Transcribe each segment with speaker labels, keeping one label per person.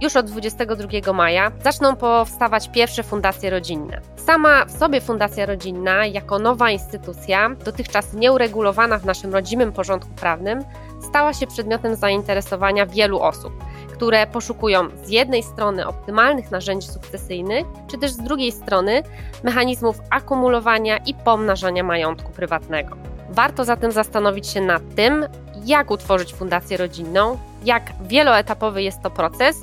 Speaker 1: już od 22 maja zaczną powstawać pierwsze fundacje rodzinne. Sama w sobie Fundacja Rodzinna, jako nowa instytucja, dotychczas nieuregulowana w naszym rodzimym porządku prawnym, stała się przedmiotem zainteresowania wielu osób, które poszukują z jednej strony optymalnych narzędzi sukcesyjnych, czy też z drugiej strony mechanizmów akumulowania i pomnażania majątku prywatnego. Warto zatem zastanowić się nad tym, jak utworzyć fundację rodzinną, jak wieloetapowy jest to proces,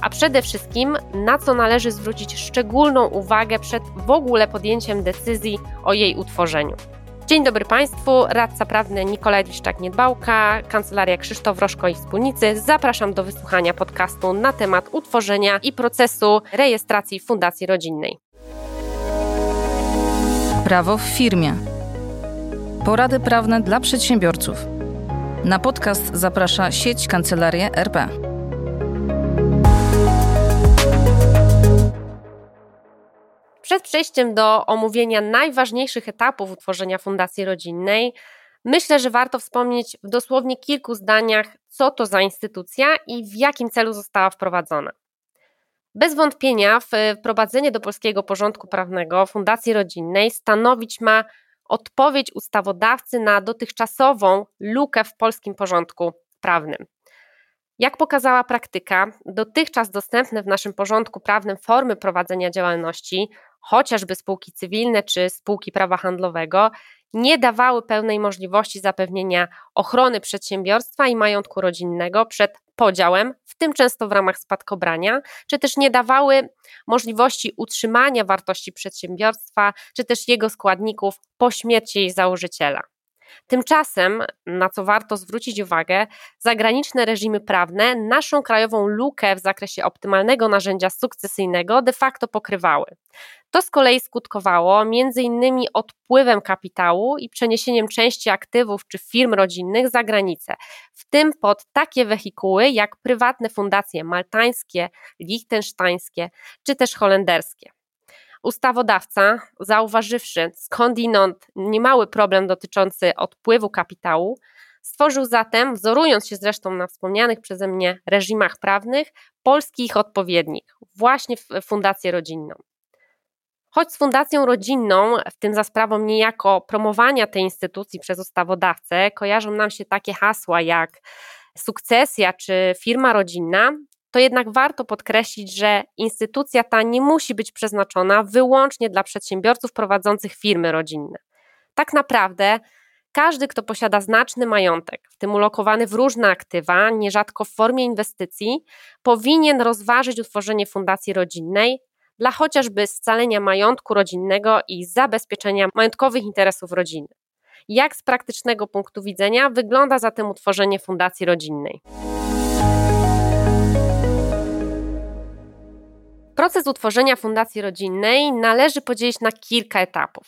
Speaker 1: a przede wszystkim na co należy zwrócić szczególną uwagę przed w ogóle podjęciem decyzji o jej utworzeniu. Dzień dobry Państwu, radca prawny Nikolaj Wiszczak-Niedbałka, Kancelaria Krzysztof Roszko i Wspólnicy. Zapraszam do wysłuchania podcastu na temat utworzenia i procesu rejestracji Fundacji Rodzinnej.
Speaker 2: Prawo w firmie. Porady prawne dla przedsiębiorców. Na podcast zaprasza sieć Kancelarie RP.
Speaker 1: Przed przejściem do omówienia najważniejszych etapów utworzenia fundacji rodzinnej, myślę, że warto wspomnieć w dosłownie kilku zdaniach, co to za instytucja i w jakim celu została wprowadzona. Bez wątpienia wprowadzenie do polskiego porządku prawnego fundacji rodzinnej stanowić ma odpowiedź ustawodawcy na dotychczasową lukę w polskim porządku prawnym. Jak pokazała praktyka, dotychczas dostępne w naszym porządku prawnym formy prowadzenia działalności, chociażby spółki cywilne czy spółki prawa handlowego, nie dawały pełnej możliwości zapewnienia ochrony przedsiębiorstwa i majątku rodzinnego przed podziałem, w tym często w ramach spadkobrania, czy też nie dawały możliwości utrzymania wartości przedsiębiorstwa, czy też jego składników po śmierci jej założyciela. Tymczasem, na co warto zwrócić uwagę, zagraniczne reżimy prawne naszą krajową lukę w zakresie optymalnego narzędzia sukcesyjnego de facto pokrywały. To z kolei skutkowało m.in. odpływem kapitału i przeniesieniem części aktywów czy firm rodzinnych za granicę, w tym pod takie wehikuły jak prywatne fundacje maltańskie, lichtensztańskie czy też holenderskie. Ustawodawca, zauważywszy skądinąd niemały problem dotyczący odpływu kapitału, stworzył zatem, wzorując się zresztą na wspomnianych przeze mnie reżimach prawnych, polski ich odpowiednik, właśnie Fundację Rodzinną. Choć z Fundacją Rodzinną, w tym za sprawą niejako promowania tej instytucji przez ustawodawcę, kojarzą nam się takie hasła jak sukcesja czy firma rodzinna, to jednak warto podkreślić, że instytucja ta nie musi być przeznaczona wyłącznie dla przedsiębiorców prowadzących firmy rodzinne. Tak naprawdę każdy, kto posiada znaczny majątek, w tym ulokowany w różne aktywa, nierzadko w formie inwestycji, powinien rozważyć utworzenie fundacji rodzinnej dla chociażby scalenia majątku rodzinnego i zabezpieczenia majątkowych interesów rodziny. Jak z praktycznego punktu widzenia wygląda zatem utworzenie fundacji rodzinnej? Proces utworzenia fundacji rodzinnej należy podzielić na kilka etapów.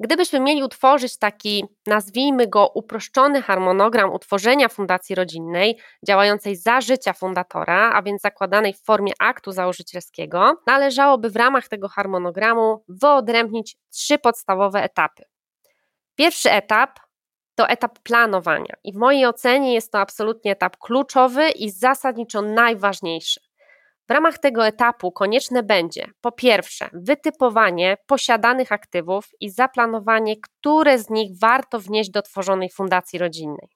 Speaker 1: Gdybyśmy mieli utworzyć taki, nazwijmy go, uproszczony harmonogram utworzenia fundacji rodzinnej, działającej za życia fundatora, a więc zakładanej w formie aktu założycielskiego, należałoby w ramach tego harmonogramu wyodrębnić trzy podstawowe etapy. Pierwszy etap to etap planowania, i w mojej ocenie jest to absolutnie etap kluczowy i zasadniczo najważniejszy. Ramach tego etapu konieczne będzie po pierwsze wytypowanie posiadanych aktywów i zaplanowanie, które z nich warto wnieść do tworzonej fundacji rodzinnej.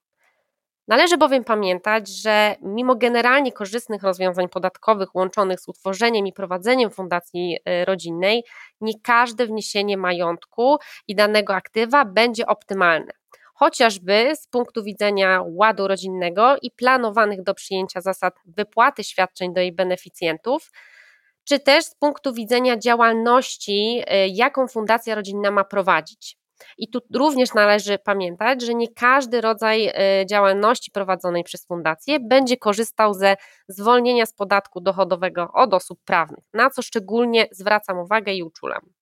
Speaker 1: Należy bowiem pamiętać, że mimo generalnie korzystnych rozwiązań podatkowych łączonych z utworzeniem i prowadzeniem fundacji y, rodzinnej, nie każde wniesienie majątku i danego aktywa będzie optymalne chociażby z punktu widzenia ładu rodzinnego i planowanych do przyjęcia zasad wypłaty świadczeń do jej beneficjentów, czy też z punktu widzenia działalności, y, jaką fundacja rodzinna ma prowadzić. I tu również należy pamiętać, że nie każdy rodzaj y, działalności prowadzonej przez fundację będzie korzystał ze zwolnienia z podatku dochodowego od osób prawnych, na co szczególnie zwracam uwagę i uczulam.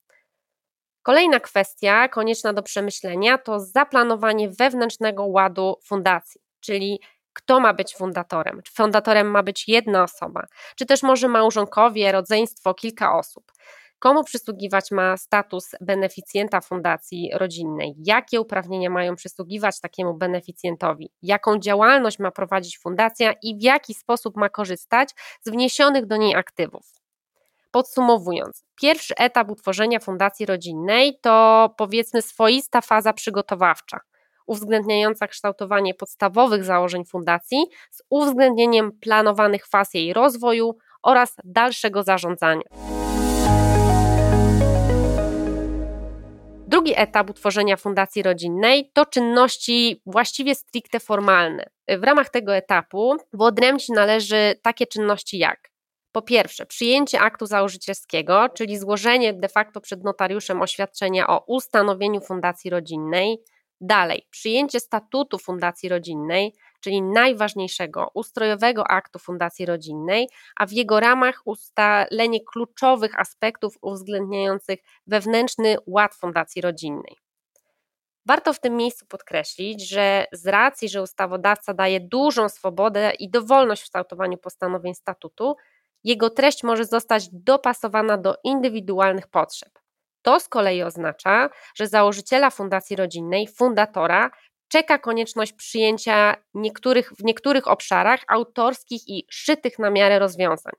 Speaker 1: Kolejna kwestia konieczna do przemyślenia to zaplanowanie wewnętrznego ładu fundacji, czyli kto ma być fundatorem. Czy fundatorem ma być jedna osoba, czy też może małżonkowie, rodzeństwo, kilka osób. komu przysługiwać ma status beneficjenta fundacji rodzinnej, jakie uprawnienia mają przysługiwać takiemu beneficjentowi, jaką działalność ma prowadzić fundacja i w jaki sposób ma korzystać z wniesionych do niej aktywów. Podsumowując, pierwszy etap utworzenia fundacji rodzinnej to powiedzmy swoista faza przygotowawcza, uwzględniająca kształtowanie podstawowych założeń fundacji z uwzględnieniem planowanych faz jej rozwoju oraz dalszego zarządzania. Drugi etap utworzenia fundacji rodzinnej to czynności właściwie stricte formalne. W ramach tego etapu wyodrębnić należy takie czynności jak po pierwsze, przyjęcie aktu założycielskiego, czyli złożenie de facto przed notariuszem oświadczenia o ustanowieniu fundacji rodzinnej. Dalej, przyjęcie statutu fundacji rodzinnej, czyli najważniejszego ustrojowego aktu fundacji rodzinnej, a w jego ramach ustalenie kluczowych aspektów uwzględniających wewnętrzny ład fundacji rodzinnej. Warto w tym miejscu podkreślić, że z racji, że ustawodawca daje dużą swobodę i dowolność w kształtowaniu postanowień statutu, jego treść może zostać dopasowana do indywidualnych potrzeb. To z kolei oznacza, że założyciela fundacji rodzinnej, fundatora, czeka konieczność przyjęcia niektórych, w niektórych obszarach autorskich i szytych na miarę rozwiązań.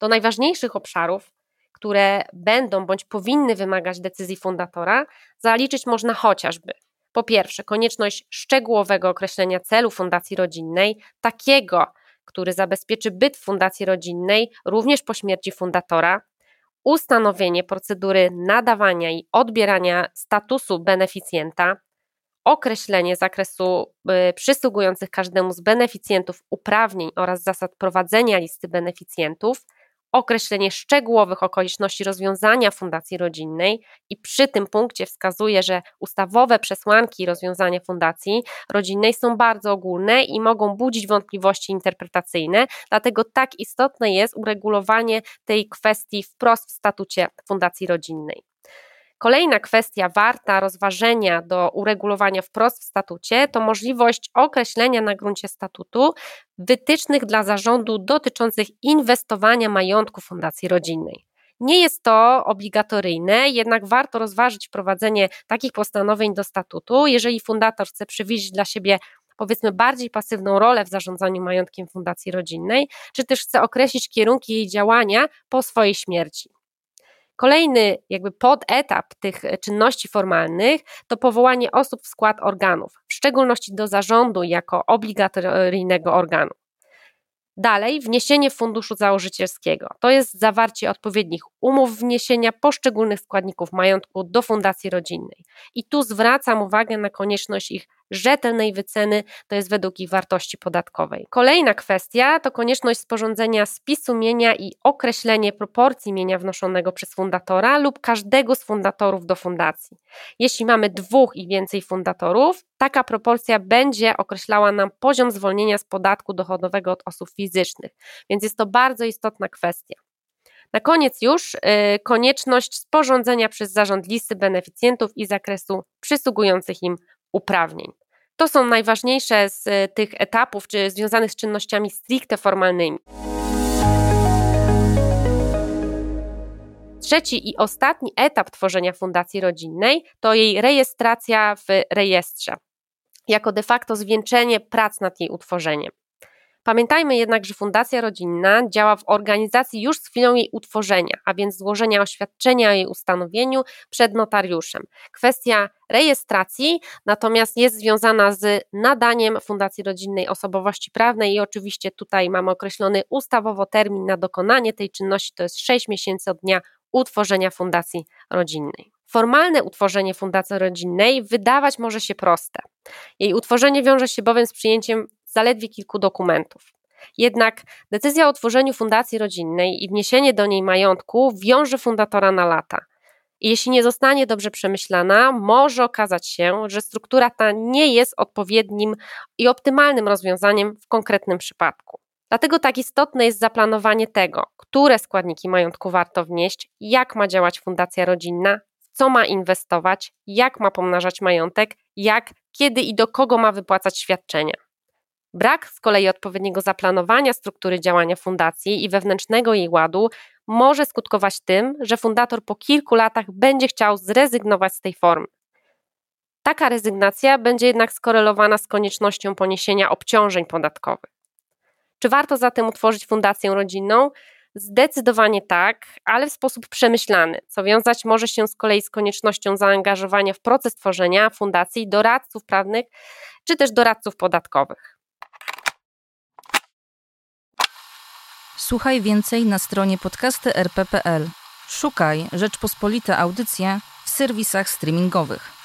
Speaker 1: Do najważniejszych obszarów, które będą bądź powinny wymagać decyzji fundatora, zaliczyć można chociażby po pierwsze, konieczność szczegółowego określenia celu fundacji rodzinnej, takiego, który zabezpieczy byt fundacji rodzinnej również po śmierci fundatora, ustanowienie procedury nadawania i odbierania statusu beneficjenta, określenie zakresu y, przysługujących każdemu z beneficjentów uprawnień oraz zasad prowadzenia listy beneficjentów, określenie szczegółowych okoliczności rozwiązania fundacji rodzinnej i przy tym punkcie wskazuje, że ustawowe przesłanki rozwiązania fundacji rodzinnej są bardzo ogólne i mogą budzić wątpliwości interpretacyjne, dlatego tak istotne jest uregulowanie tej kwestii wprost w statucie fundacji rodzinnej. Kolejna kwestia warta rozważenia do uregulowania wprost w statucie to możliwość określenia na gruncie statutu wytycznych dla zarządu dotyczących inwestowania majątku fundacji rodzinnej. Nie jest to obligatoryjne, jednak warto rozważyć wprowadzenie takich postanowień do statutu, jeżeli fundator chce przewidzieć dla siebie powiedzmy bardziej pasywną rolę w zarządzaniu majątkiem fundacji rodzinnej, czy też chce określić kierunki jej działania po swojej śmierci. Kolejny jakby podetap tych czynności formalnych to powołanie osób w skład organów, w szczególności do zarządu jako obligatoryjnego organu. Dalej, wniesienie funduszu założycielskiego. To jest zawarcie odpowiednich umów wniesienia poszczególnych składników majątku do fundacji rodzinnej. I tu zwracam uwagę na konieczność ich rzetelnej wyceny, to jest według ich wartości podatkowej. Kolejna kwestia to konieczność sporządzenia spisu mienia i określenie proporcji mienia wnoszonego przez fundatora lub każdego z fundatorów do fundacji. Jeśli mamy dwóch i więcej fundatorów, taka proporcja będzie określała nam poziom zwolnienia z podatku dochodowego od osób fizycznych, więc jest to bardzo istotna kwestia. Na koniec już yy, konieczność sporządzenia przez zarząd listy beneficjentów i zakresu przysługujących im uprawnień. To są najważniejsze z y, tych etapów, czy związanych z czynnościami stricte formalnymi. Trzeci i ostatni etap tworzenia fundacji rodzinnej to jej rejestracja w rejestrze, jako de facto zwieńczenie prac nad jej utworzeniem. Pamiętajmy jednak, że Fundacja Rodzinna działa w organizacji już z chwilą jej utworzenia, a więc złożenia oświadczenia o jej ustanowieniu przed notariuszem. Kwestia rejestracji natomiast jest związana z nadaniem Fundacji Rodzinnej osobowości prawnej i oczywiście tutaj mamy określony ustawowo termin na dokonanie tej czynności, to jest 6 miesięcy od dnia utworzenia Fundacji Rodzinnej. Formalne utworzenie Fundacji Rodzinnej wydawać może się proste. Jej utworzenie wiąże się bowiem z przyjęciem zaledwie kilku dokumentów. Jednak decyzja o utworzeniu fundacji rodzinnej i wniesienie do niej majątku wiąże fundatora na lata. I jeśli nie zostanie dobrze przemyślana, może okazać się, że struktura ta nie jest odpowiednim i optymalnym rozwiązaniem w konkretnym przypadku. Dlatego tak istotne jest zaplanowanie tego, które składniki majątku warto wnieść, jak ma działać fundacja rodzinna, co ma inwestować, jak ma pomnażać majątek, jak, kiedy i do kogo ma wypłacać świadczenia. Brak z kolei odpowiedniego zaplanowania struktury działania fundacji i wewnętrznego jej ładu może skutkować tym, że fundator po kilku latach będzie chciał zrezygnować z tej formy. Taka rezygnacja będzie jednak skorelowana z koniecznością poniesienia obciążeń podatkowych. Czy warto zatem utworzyć fundację rodzinną? Zdecydowanie tak, ale w sposób przemyślany, co wiązać może się z kolei z koniecznością zaangażowania w proces tworzenia fundacji doradców prawnych czy też doradców podatkowych.
Speaker 2: Słuchaj więcej na stronie podcasty.rp.pl. Szukaj Rzeczpospolite Audycje w serwisach streamingowych.